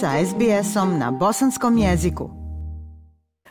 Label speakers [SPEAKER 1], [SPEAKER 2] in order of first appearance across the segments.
[SPEAKER 1] sa SBS-om na bosanskom jeziku.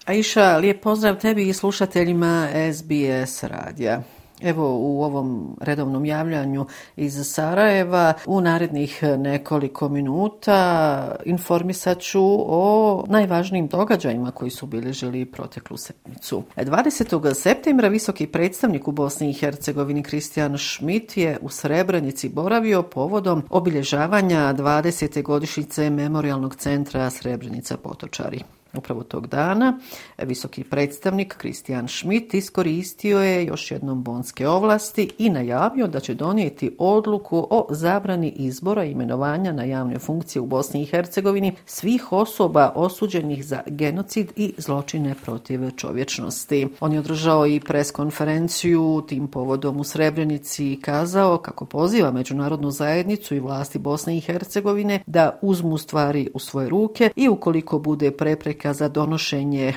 [SPEAKER 2] Aisha, lijep pozdrav tebi i slušateljima SBS radija. Evo u ovom redovnom javljanju iz Sarajeva u narednih nekoliko minuta informisat ću o najvažnijim događajima koji su obilježili proteklu sedmicu. 20. septembra visoki predstavnik u Bosni i Hercegovini Kristijan Schmidt je u Srebrenici boravio povodom obilježavanja 20. godišnjice Memorialnog centra Srebrenica Potočari. Upravo tog dana e, visoki predstavnik Kristijan Schmidt iskoristio je još jednom bonske ovlasti i najavio da će donijeti odluku o zabrani izbora i imenovanja na javne funkcije u Bosni i Hercegovini svih osoba osuđenih za genocid i zločine protiv čovječnosti. On je održao i preskonferenciju tim povodom u Srebrenici i kazao kako poziva međunarodnu zajednicu i vlasti Bosne i Hercegovine da uzmu stvari u svoje ruke i ukoliko bude prepreka za donošenje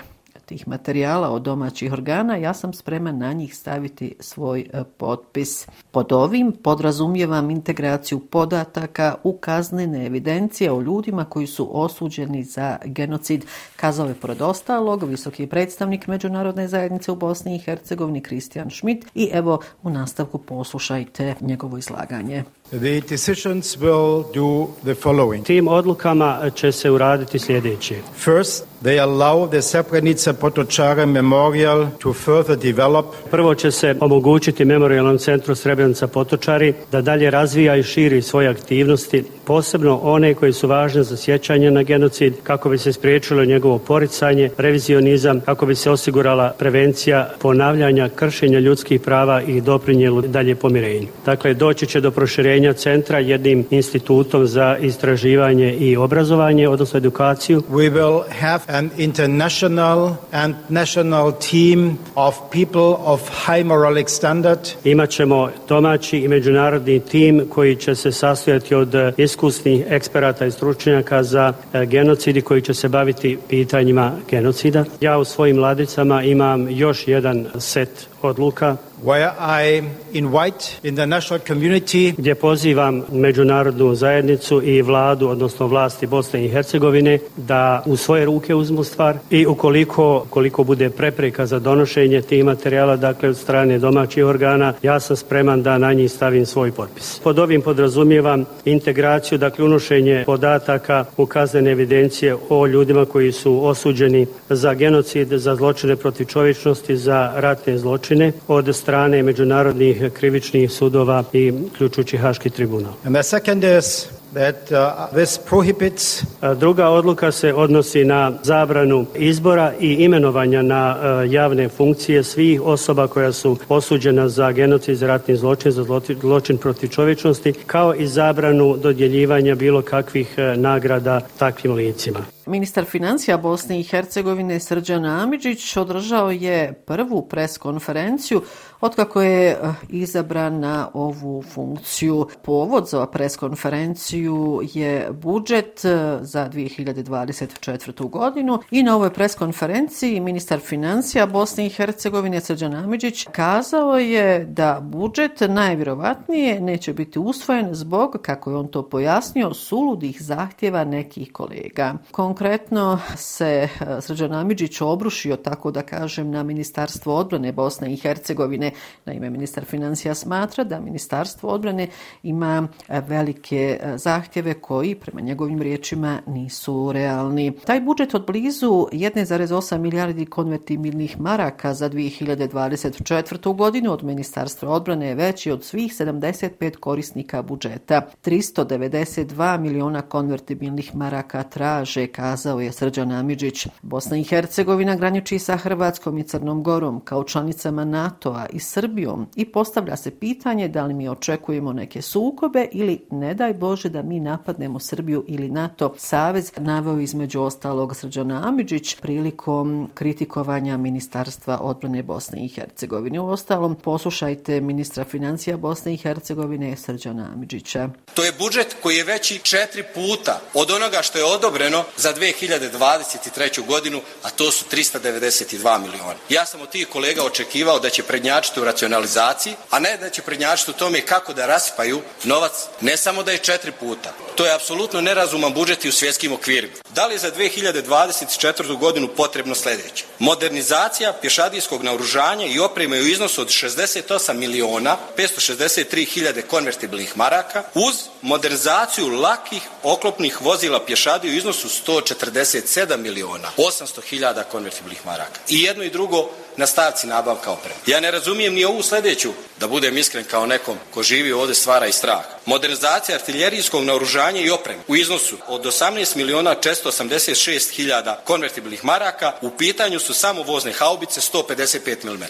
[SPEAKER 2] tih materijala od domaćih organa, ja sam spreman na njih staviti svoj e, potpis. Pod ovim podrazumijevam integraciju podataka u kaznene evidencije o ljudima koji su osuđeni za genocid, kazao je pored ostalog visoki predstavnik Međunarodne zajednice u Bosni i Hercegovini Kristijan Schmidt i evo u nastavku poslušajte njegovo izlaganje.
[SPEAKER 3] The decisions will do the following.
[SPEAKER 4] Tim odlukama će se uraditi sljedeće.
[SPEAKER 3] First, they allow the Srebrenica Potočare Memorial to further develop.
[SPEAKER 4] Prvo će se omogućiti Memorialnom centru Srebrenica Potočari da dalje razvija i širi svoje aktivnosti, posebno one koje su važne za sjećanje na genocid, kako bi se spriječilo njegovo poricanje, revizionizam, kako bi se osigurala prevencija ponavljanja kršenja ljudskih prava i doprinjelo dalje pomirenju. Dakle, doći će do proširenja udruženja centra jednim institutom za istraživanje i obrazovanje, odnosno edukaciju.
[SPEAKER 3] We will have an international and national team of people of high moralic standard.
[SPEAKER 4] Imaćemo domaći i međunarodni tim koji će se sastojati od iskusnih eksperata i stručnjaka za e, genocidi koji će se baviti pitanjima genocida. Ja u svojim ladicama imam još jedan set odluka
[SPEAKER 3] where I invite international community
[SPEAKER 4] gdje pozivam međunarodnu zajednicu i vladu, odnosno vlasti Bosne i Hercegovine da u svoje ruke uzmu stvar i ukoliko koliko bude prepreka za donošenje tih materijala, dakle od strane domaćih organa, ja sam spreman da na njih stavim svoj potpis. Pod ovim podrazumijevam integraciju, dakle unošenje podataka u kaznene evidencije o ljudima koji su osuđeni za genocid, za zločine protiv čovječnosti, za ratne zločine od strane međunarodnih krivičnih sudova i ključujući Haški tribunal.
[SPEAKER 3] And the second is that uh, this prohibits
[SPEAKER 4] Druga odluka se odnosi na zabranu izbora i imenovanja na uh, javne funkcije svih osoba koja su osuđena za genocid, za ratni zločin, za zločin protiv čovječnosti, kao i zabranu dodjeljivanja bilo kakvih uh, nagrada takvim licima.
[SPEAKER 2] Ministar financija Bosne i Hercegovine Srđan Amidžić održao je prvu preskonferenciju otkako je eh, izabran na ovu funkciju. Povod za preskonferenciju je budžet eh, za 2024. godinu i na ovoj preskonferenciji ministar financija Bosne i Hercegovine Srđan Amidžić kazao je da budžet najvjerovatnije neće biti usvojen zbog, kako je on to pojasnio, suludih zahtjeva nekih kolega. Konkretno konkretno se e, Srđan Amidžić obrušio, tako da kažem, na Ministarstvo odbrane Bosne i Hercegovine. Naime, ministar financija smatra da Ministarstvo odbrane ima e, velike e, zahtjeve koji, prema njegovim riječima, nisu realni. Taj budžet od blizu 1,8 milijardi konvertibilnih maraka za 2024. godinu od Ministarstva odbrane je veći od svih 75 korisnika budžeta. 392 miliona konvertibilnih maraka traže, kazao je Srđan Amidžić. Bosna i Hercegovina graniči sa Hrvatskom i Crnom Gorom kao članicama NATO-a i Srbijom i postavlja se pitanje da li mi očekujemo neke sukobe ili ne daj Bože da mi napadnemo Srbiju ili NATO savez naveo između ostalog Srđana Amidžić prilikom kritikovanja Ministarstva odbrane Bosne i Hercegovine. U ostalom, poslušajte ministra financija Bosne i Hercegovine Srđana Amidžića.
[SPEAKER 5] To je budžet koji je veći četiri puta od onoga što je odobreno za za 2023. godinu, a to su 392 miliona. Ja sam od tih kolega očekivao da će prednjačiti u racionalizaciji, a ne da će prednjačiti u tome kako da raspaju novac, ne samo da je četiri puta. To je apsolutno nerazuman budžet i u svjetskim okvirima. Da li je za 2024. godinu potrebno sljedeće? Modernizacija pješadijskog naoružanja i opreme u iznosu od 68 miliona 563 hiljade konvertibilnih maraka uz modernizaciju lakih oklopnih vozila pješadije u iznosu 147 miliona 800 hiljada konvertibilnih maraka. I jedno i drugo na stavci nabavka opreme. Ja ne razumijem ni ovu sljedeću, da budem iskren kao nekom ko živi ovde stvara i strah. Modernizacija artiljerijskog naoružanja i opreme u iznosu od 18 miliona 486 hiljada konvertibilnih maraka u pitanju su samo vozne haubice 155 mm.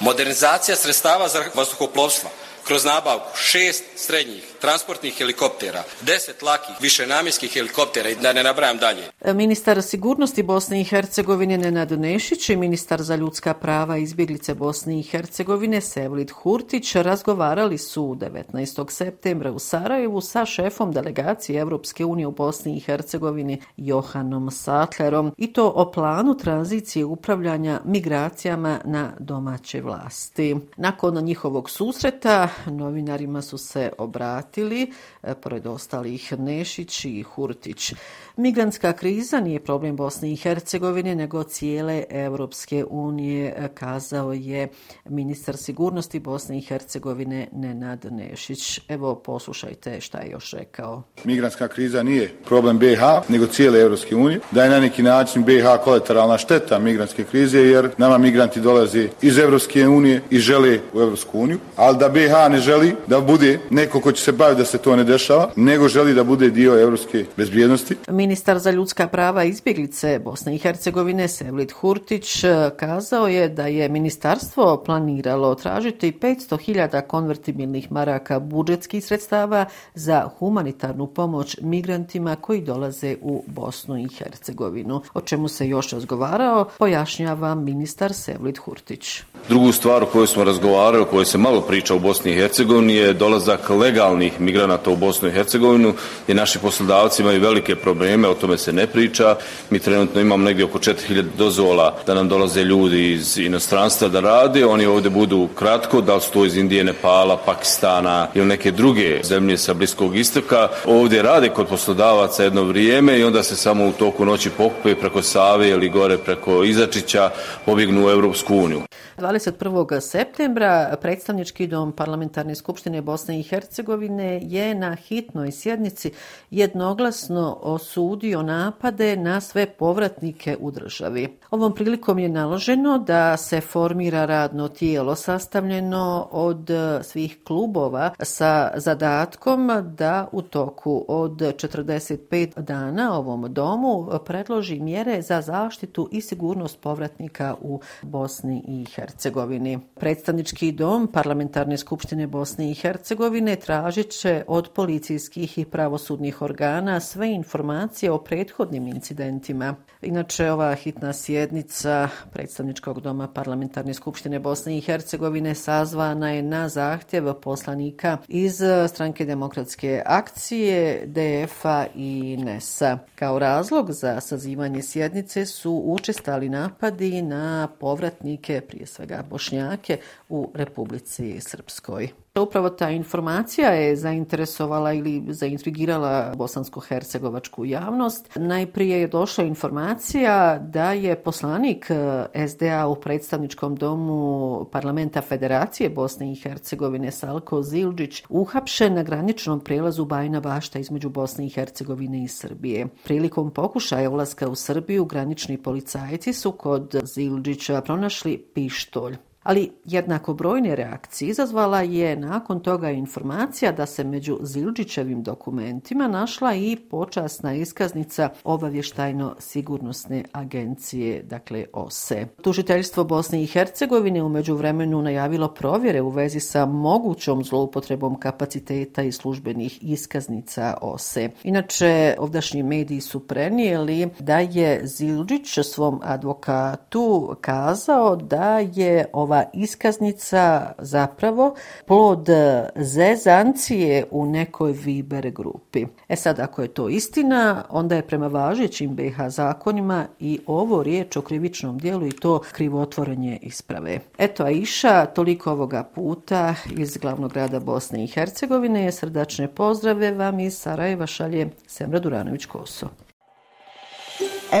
[SPEAKER 5] Modernizacija sredstava za vazduhoplovstva kroz nabavku šest srednjih transportnih helikoptera, deset lakih višenamjenskih helikoptera i da ne nabrajam dalje.
[SPEAKER 2] E, ministar sigurnosti Bosne i Hercegovine Nenad Nešić i ministar za ljudska prava izbjeglice Bosne i Hercegovine Sevlid Hurtić razgovarali su 19. septembra u Sarajevu sa šefom delegacije Evropske unije u Bosni i Hercegovini Johanom Satlerom i to o planu tranzicije upravljanja migracijama na domaće vlasti. Nakon njihovog susreta novinarima su se obratili, vratili, e, pored ostalih Nešić i Hurtić. Migrantska kriza nije problem Bosne i Hercegovine, nego cijele Evropske unije, e, kazao je ministar sigurnosti Bosne i Hercegovine Nenad Nešić. Evo, poslušajte šta je još rekao.
[SPEAKER 6] Migrantska kriza nije problem BiH, nego cijele Evropske unije. Da je na neki način BiH kolateralna šteta migrantske krize, jer nama migranti dolaze iz Evropske unije i žele u Evropsku uniju, ali da BiH ne želi da bude neko ko će se baviti da se to ne dešava, nego želi da bude dio evropske bezbjednosti.
[SPEAKER 2] Ministar za ljudska prava izbjeglice Bosne i Hercegovine Sevlit Hurtić kazao je da je ministarstvo planiralo tražiti 500.000 konvertibilnih maraka budžetskih sredstava za humanitarnu pomoć migrantima koji dolaze u Bosnu i Hercegovinu. O čemu se još razgovarao, pojašnjava ministar Sevlit Hurtić.
[SPEAKER 7] Drugu stvar o kojoj smo razgovarali, o kojoj se malo priča u Bosni i Hercegovini je dolazak legalnih migranata u Bosnu i Hercegovinu, gdje naši poslodavci imaju velike probleme, o tome se ne priča. Mi trenutno imamo negdje oko 4000 dozvola da nam dolaze ljudi iz inostranstva da rade, oni ovdje budu kratko, da li su to iz Indije, Nepala, Pakistana ili neke druge zemlje sa Bliskog istoka. Ovdje rade kod poslodavaca jedno vrijeme i onda se samo u toku noći pokupe preko Save ili gore preko Izačića pobjegnu u Evropsku uniju.
[SPEAKER 2] 21. septembra predstavnički dom parlamentarne skupštine Bosne i Hercegovine je na hitnoj sjednici jednoglasno osudio napade na sve povratnike u državi. Ovom prilikom je naloženo da se formira radno tijelo sastavljeno od svih klubova sa zadatkom da u toku od 45 dana ovom domu predloži mjere za zaštitu i sigurnost povratnika u Bosni i Hercegovini. Hercegovini. Predstavnički dom Parlamentarne skupštine Bosne i Hercegovine tražit će od policijskih i pravosudnih organa sve informacije o prethodnim incidentima. Inače, ova hitna sjednica Predstavničkog doma Parlamentarne skupštine Bosne i Hercegovine sazvana je na zahtjev poslanika iz Stranke demokratske akcije, DF-a i NES-a. Kao razlog za sazivanje sjednice su učestali napadi na povratnike, prije svega bošnjake, u Republici Srpskoj. Upravo ta informacija je zainteresovala ili zaintrigirala bosansko-hercegovačku javnost. Najprije je došla informacija da je poslanik eh, SDA u predstavničkom domu parlamenta Federacije Bosne i Hercegovine Salko Zilđić uhapšen na graničnom prelazu Bajna Bašta između Bosne i Hercegovine i Srbije. Prilikom pokušaja ulaska u Srbiju granični policajci su kod Zilđića pronašli pištolj. Ali jednako brojne reakcije izazvala je nakon toga informacija da se među Zilđićevim dokumentima našla i počasna iskaznica obavještajno-sigurnosne agencije, dakle OSE. Tužiteljstvo Bosne i Hercegovine umeđu vremenu najavilo provjere u vezi sa mogućom zloupotrebom kapaciteta i službenih iskaznica OSE. Inače, ovdašnji mediji su prenijeli da je Zilđić svom advokatu kazao da je ova ova iskaznica zapravo plod e, zezancije u nekoj Viber grupi. E sad, ako je to istina, onda je prema važećim BiH zakonima i ovo riječ o krivičnom dijelu i to krivotvorenje isprave. Eto, Aisha, toliko ovoga puta iz glavnog grada Bosne i Hercegovine. Srdačne pozdrave vam iz Sarajeva šalje Semra Duranović-Koso.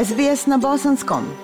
[SPEAKER 1] SBS na bosanskom.